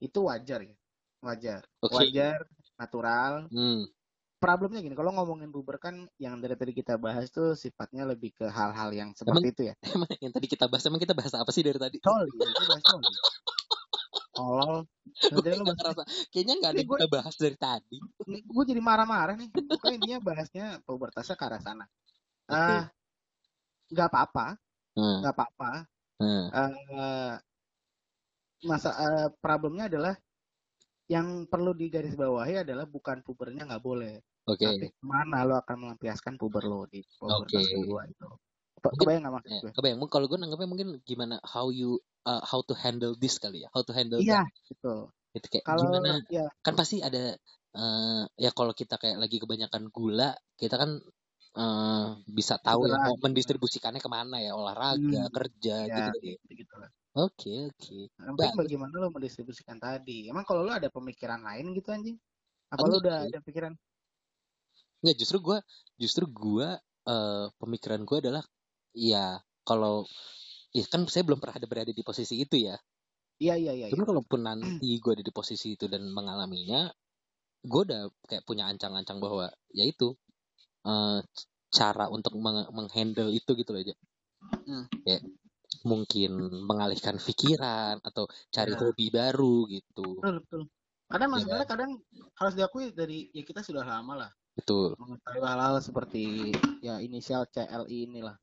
itu wajar ya. Wajar. Oke. Wajar, natural. Hmm. Problemnya gini, kalau ngomongin puber kan yang dari tadi kita bahas tuh sifatnya lebih ke hal-hal yang seperti itu ya. Emang yang tadi kita bahas, emang kita bahas apa sih dari tadi? Coli, ya, itu bahas. Tolol. Gue Nanti lu ngerasa, kayaknya nggak ada yang kita bahas dari tadi. gue jadi marah-marah nih. Pokoknya intinya bahasnya pubertasnya ke arah sana. Ah, nggak apa-apa, Hmm. nggak apa-apa. Hmm. Eh, masa eh, problemnya adalah yang perlu digarisbawahi adalah bukan pubernya nggak boleh, Oke. tapi mana lo akan melampiaskan puber lo di pubertas kedua itu. Kebayang nggak maksud Ya, gue? kebayang. Mungkin Kalau gue nanggapnya mungkin gimana how you uh, how to handle this kali ya. How to handle Iya, gitu. Itu kayak Kalau gimana? ya Kan pasti ada eh ya kalau kita kayak lagi kebanyakan gula, kita kan eh bisa tahu ya Segera mau mendistribusikannya ke mana ya olahraga, Hmm, kerja ya gitu gitu. gitu, gitu. Oke oke. Yang penting Bagus. bagaimana lo mendistribusikan tadi. Emang kalau lo ada pemikiran lain gitu anjing? Apa lo Enggak udah ada pikiran? Nggak justru gue justru gue eh pemikiran gue adalah ya kalau ya kan saya belum pernah ada berada di posisi itu ya. Iya iya iya. Cuma iya. kalaupun nanti gue ada di posisi itu dan mengalaminya, gue udah kayak punya ancang-ancang bahwa ya itu eh, cara untuk meng- menghandle itu gitu loh aja. Hmm. Kayak mungkin mengalihkan pikiran atau cari Ya. hobi baru gitu. Betul betul. Kadang Iya. masalahnya kadang harus diakui dari ya kita sudah lama lah Betul. mengetahui hal-hal seperti ya inisial CLI inilah.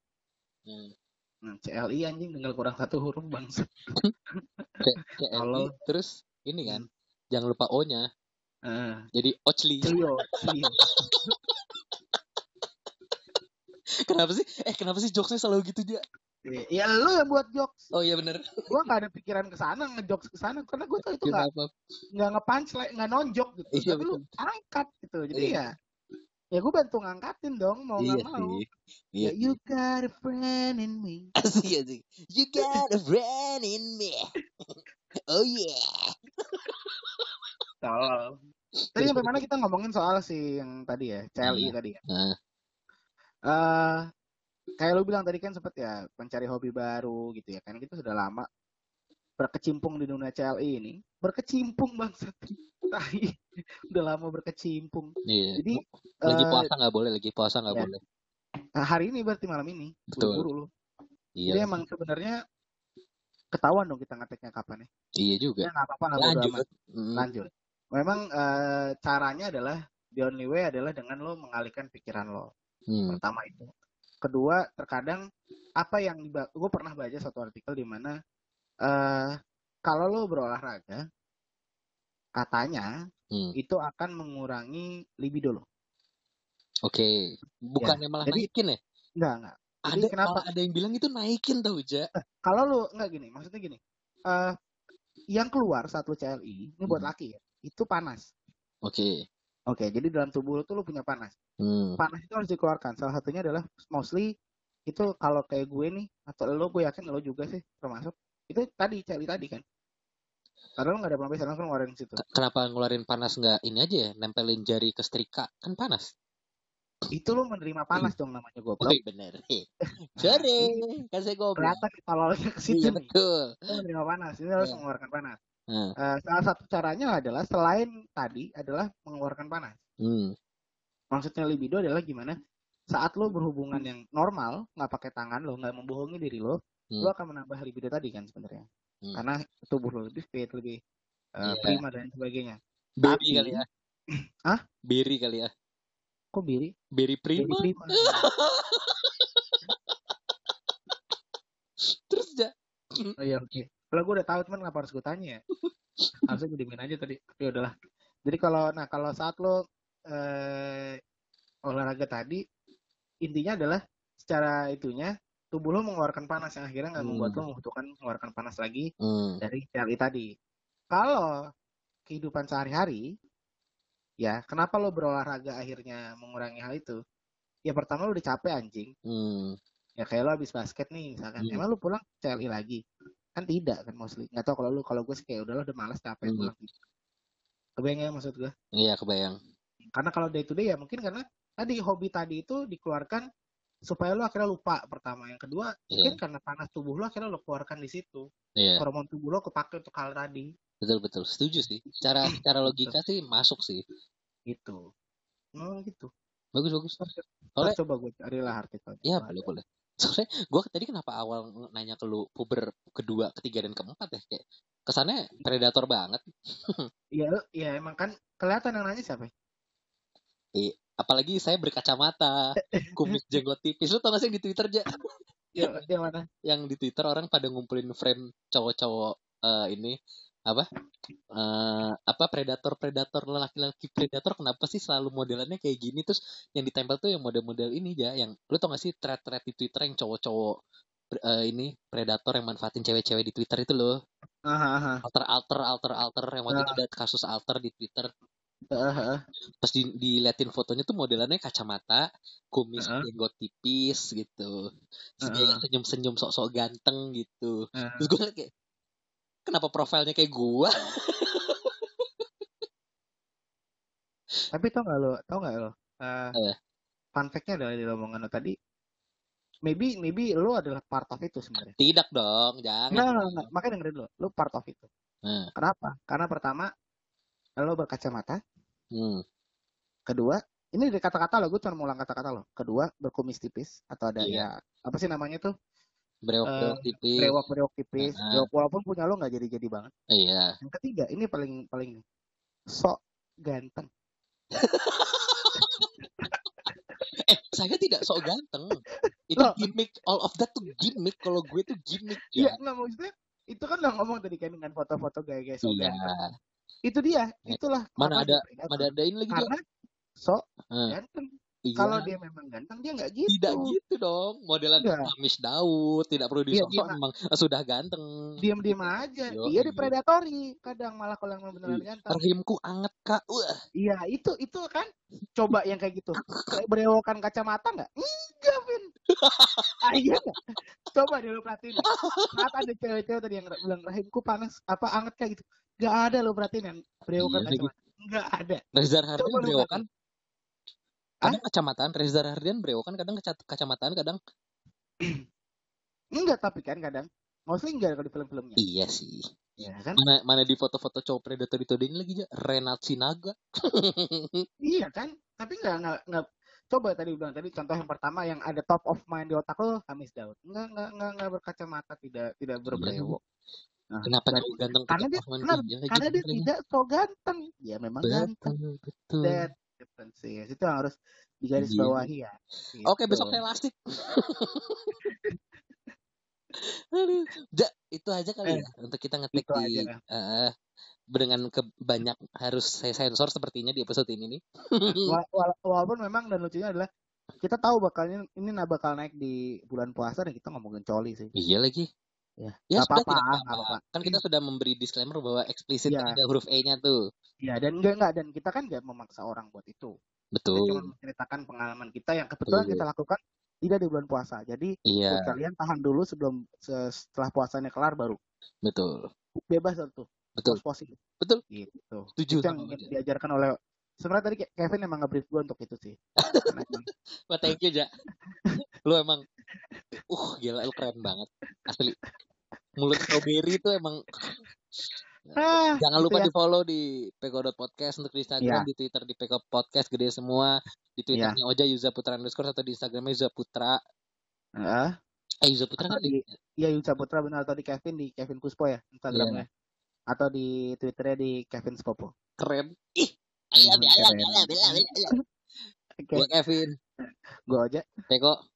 Hmm. Nah, CLI anjing tinggal kurang satu huruf Tolol. ini, terus ini kan, Hmm. jangan lupa O-nya. Eh, Jadi Ochli. Clio, Clio. kenapa sih? Eh kenapa sih jokesnya selalu gitu dia? Ya lu yang buat jokes. Oh iya bener. Gua nggak ada pikiran ke sana ngejokes ke sana karena gua tahu itu nggak nggak nge-punch nggak nonjok gitu. Iya, Tapi lu betul. angkat gitu. Jadi Iya. ya ya gue bantu ngangkatin dong mau Iya nggak mau. sih. Ya, Iya. you got a friend in me. Asik asik. You got a friend in me. Oh yeah. Tolol. Tadi sampai mana kita ngomongin soal si yang tadi ya, CLI Iya. tadi ya. Nah, Eh kayak lu bilang tadi kan sempet ya mencari hobi baru gitu ya kan kita sudah lama berkecimpung di dunia CLI ini berkecimpung bangsat Tai. udah lama berkecimpung iya. jadi lagi eh, puasa nggak boleh, lagi puasa nggak ya. boleh. hari ini berarti malam ini Betul. buru-buru lu Iya. jadi emang sebenarnya ketahuan dong kita ngeteknya kapan ya. Iya juga. Ya nggak apa-apa lah Lanjut. amat. Hmm. Lanjut. Memang eh, caranya adalah the only way adalah dengan lo mengalihkan pikiran lo. Hmm. Pertama itu. Kedua, terkadang apa yang gue pernah baca satu artikel di mana eh kalau lo berolahraga katanya Hmm. itu akan mengurangi libido lo. Oke. Bukannya malah jadi- naikin ya? Enggak, enggak. Jadi Ada kenapa? ada yang bilang itu naikin tau Ja. Kalau lo enggak gini, maksudnya gini. eh yang keluar saat lo CLI, ini buat Hmm. laki ya, itu panas. Oke. Oke, jadi dalam tubuh lo tuh lo punya panas. Hmm. Panas itu harus dikeluarkan. Salah satunya adalah mostly itu kalau kayak gue nih atau lo gue yakin lo juga sih termasuk itu tadi CLI tadi kan. Padahal lo nggak ada pelampiasan langsung ngeluarin situ. Kenapa ngeluarin panas nggak ini aja ya? Nempelin jari ke setrika kan panas. Itu lo menerima panas dong namanya Oh goblok. iya bener. Sorry, kan saya goblok. Nih tololnya ke situ Iya nih. betul. Lo menerima panas, ini harus Iya. mengeluarkan panas. Nah, Eh, salah satu caranya adalah selain tadi adalah mengeluarkan panas. hmm. Maksudnya libido adalah gimana? Saat lo berhubungan yang normal, nggak pakai tangan lo, nggak membohongi diri lo, Hmm. lo akan menambah libido tadi kan sebenarnya. Hmm. Karena tubuh lo lebih fit, lebih eh, Iya. prima dan sebagainya. Berry Tapi- kali ya. Hah? Berry kali ya. Kok biri? Biri prima. prima. Terus ja. Oh iya oke. Kalau gue udah tahu cuman kenapa harus gue tanya ya? Harusnya gue diemin aja tadi. Tapi udahlah. Jadi kalau nah kalau saat lo eh, olahraga tadi intinya adalah secara itunya tubuh lo mengeluarkan panas yang akhirnya nggak Hmm. membuat lo membutuhkan mengeluarkan panas lagi Hmm. dari CLI tadi. Kalau kehidupan sehari-hari, ya kenapa lo berolahraga akhirnya mengurangi hal itu? Ya pertama lo udah capek anjing. Hmm. Ya kayak lo habis basket nih misalkan. Hmm. Emang lo pulang CLI lagi? Kan tidak kan mostly. Nggak tau kalau lo kalau gue sih kayak udah lo udah malas capek Hmm. pulang. Kebayang ya maksud gue? Iya kebayang. Karena kalau day to day ya mungkin karena tadi hobi tadi itu dikeluarkan supaya lo akhirnya lupa pertama. Yang kedua mungkin karena panas tubuh lo akhirnya lo keluarkan di situ. Iya. Hormon tubuh lo kepake untuk hal tadi. Betul betul. Setuju sih. Cara cara logika sih masuk sih. Gitu. Oh gitu. Bagus bagus. Soalnya coba gue carilah artikel. ya boleh boleh. Soalnya gue tadi kenapa awal nanya ke lu puber kedua, ketiga dan keempat ya kayak kesannya predator banget. Iya, iya emang kan kelihatan yang nanya siapa? ya? Apalagi saya berkacamata, kumis jenggot tipis. Lu tau gak sih yang di Twitter aja? Ya, yang mana? yang di Twitter orang pada ngumpulin frame cowok-cowok eh, ini apa eh apa predator predator laki-laki predator kenapa sih selalu modelannya kayak gini terus yang ditempel tuh yang model-model ini ya yang lu tau gak sih thread-thread di Twitter yang cowok-cowok eh, ini predator yang manfaatin cewek-cewek di Twitter itu loh Aha, aha. alter alter alter alter yang waktu itu Ah. ada kasus alter di Twitter Pas di, diliatin fotonya tuh modelannya kacamata kumis Heeh. jenggot tipis gitu terus senyum-senyum sok-sok ganteng gitu aha. Terus gue kayak, kenapa profilnya kayak gua? Tapi tau gak lo, tau gak lo? Eh, Eh. fun fact-nya adalah di omongan lo tadi, maybe maybe lo adalah part of itu sebenarnya. Tidak dong, jangan. Enggak, enggak, enggak. Makanya dengerin lo, lo part of itu. Nah, Kenapa? Karena pertama, lo berkacamata. hmm, Kedua, ini dari kata-kata lo, gue cuma mau ulang kata-kata lo. Kedua, berkumis tipis atau ada Iya. ya apa sih namanya tuh brewok-brewok tipis. brewok brewok tipis. Ah. Ya, walaupun punya lo nggak jadi-jadi banget. Iya. Yang ketiga, ini paling paling sok ganteng. Eh, saya tidak sok ganteng. Itu Loh. gimmick, all of that tuh gimmick. Kalau gue tuh gimmick Iya, ya. nggak maksudnya itu kan udah ngomong tadi kan dengan foto-foto gaya-gaya sok Iya. ganteng. Itu dia, itulah. Mana ada-. Mana ada ini lagi. Karena sok Eh, ganteng. iya. Kalau dia memang ganteng, dia nggak gitu. tidak gitu dong. Modelan Enggak. Amish Daud, tidak perlu Iya, disosok dia- memang eh, sudah ganteng. Diam-diam aja. Yo, dia iya. dipredatori. Kadang malah kalau yang beneran Iya. ganteng. Rahimku anget kak. Wah, Iya, itu itu kan. Coba yang kayak gitu. Kayak berewokan kacamata nggak? Enggak, Vin. ah, iya? Coba dulu perhatiin. Saat ada cewek-cewek tadi yang bilang rahimku panas, apa anget kayak gitu. Nggak ada lo perhatiin yang berewokan Iya, kayak kacamata. Nggak ada. Reza Hardian brewokan. Hah? Kadang kacamataan, Reza Hardian brewokan, kadang kacamataan, kadang Enggak, tapi kan kadang. Mostly enggak kalau di film-filmnya. iya sih. Ya kan? Mana mana di foto-foto cowok predator itu ini lagi aja Renat Sinaga. Iya kan? Tapi nggak nggak coba tadi bilang tadi contoh yang pertama yang ada top of mind di otak lo Hamis Daud nggak nggak nggak nggak berkacamata tidak tidak berbrewok nah, Kenapa cowok ganteng karena dia iya, karena gitu dia kali ya. tidak so ganteng ya memang ganteng betul betul that differences itu yang harus digaris Iya. bawahi ya Oke, Gitu. besok saya lastik. Aduh, ja, itu aja kali ya untuk kita ngetik di aja. Dengan ke banyak harus saya sensor sepertinya di episode ini nih. Wala- wala- walaupun memang dan lucunya adalah kita tahu bakalnya ini nah bakal naik di bulan puasa dan kita ngomongin coli sih iya lagi. Ya, Ya tidak apa-apa. apa-apa. Kan kita sudah memberi disclaimer bahwa eksplisit Iya. ada huruf E-nya tuh. ya dan enggak enggak dan kita kan nggak memaksa orang buat itu kita cuma Betul. menceritakan pengalaman kita yang kebetulan Betul. kita lakukan tidak di bulan puasa jadi Iya, kalian tahan dulu sebelum se- setelah puasanya kelar baru betul. bebas tentu Betul. positif Betul. gitu Setuju itu yang ingin dia. diajarkan oleh sebenarnya tadi Ke- Kevin emang nge-brief gue untuk itu sih Wah, thank you, Ja. Lu emang uh gila lu keren banget. Asli. Mulut strawberry itu emang ah, Jangan gitu lupa ya. di follow di peko.podcast untuk di Instagram, Iya. di Twitter di peko podcast gede semua, di Twitternya Oja Yuza Putra underscore atau di Instagramnya Yuza Putra. Heeh. Eh Yuza Putra atau kan di Iya Yuca Putra benar atau di Kevin di Kevin Puspo ya Instagramnya atau di Twitternya di Kevin Spopo. keren. Ih, ayam, ayam, ayam, ayam, ayam. Gua Kevin, gue aja. Peko.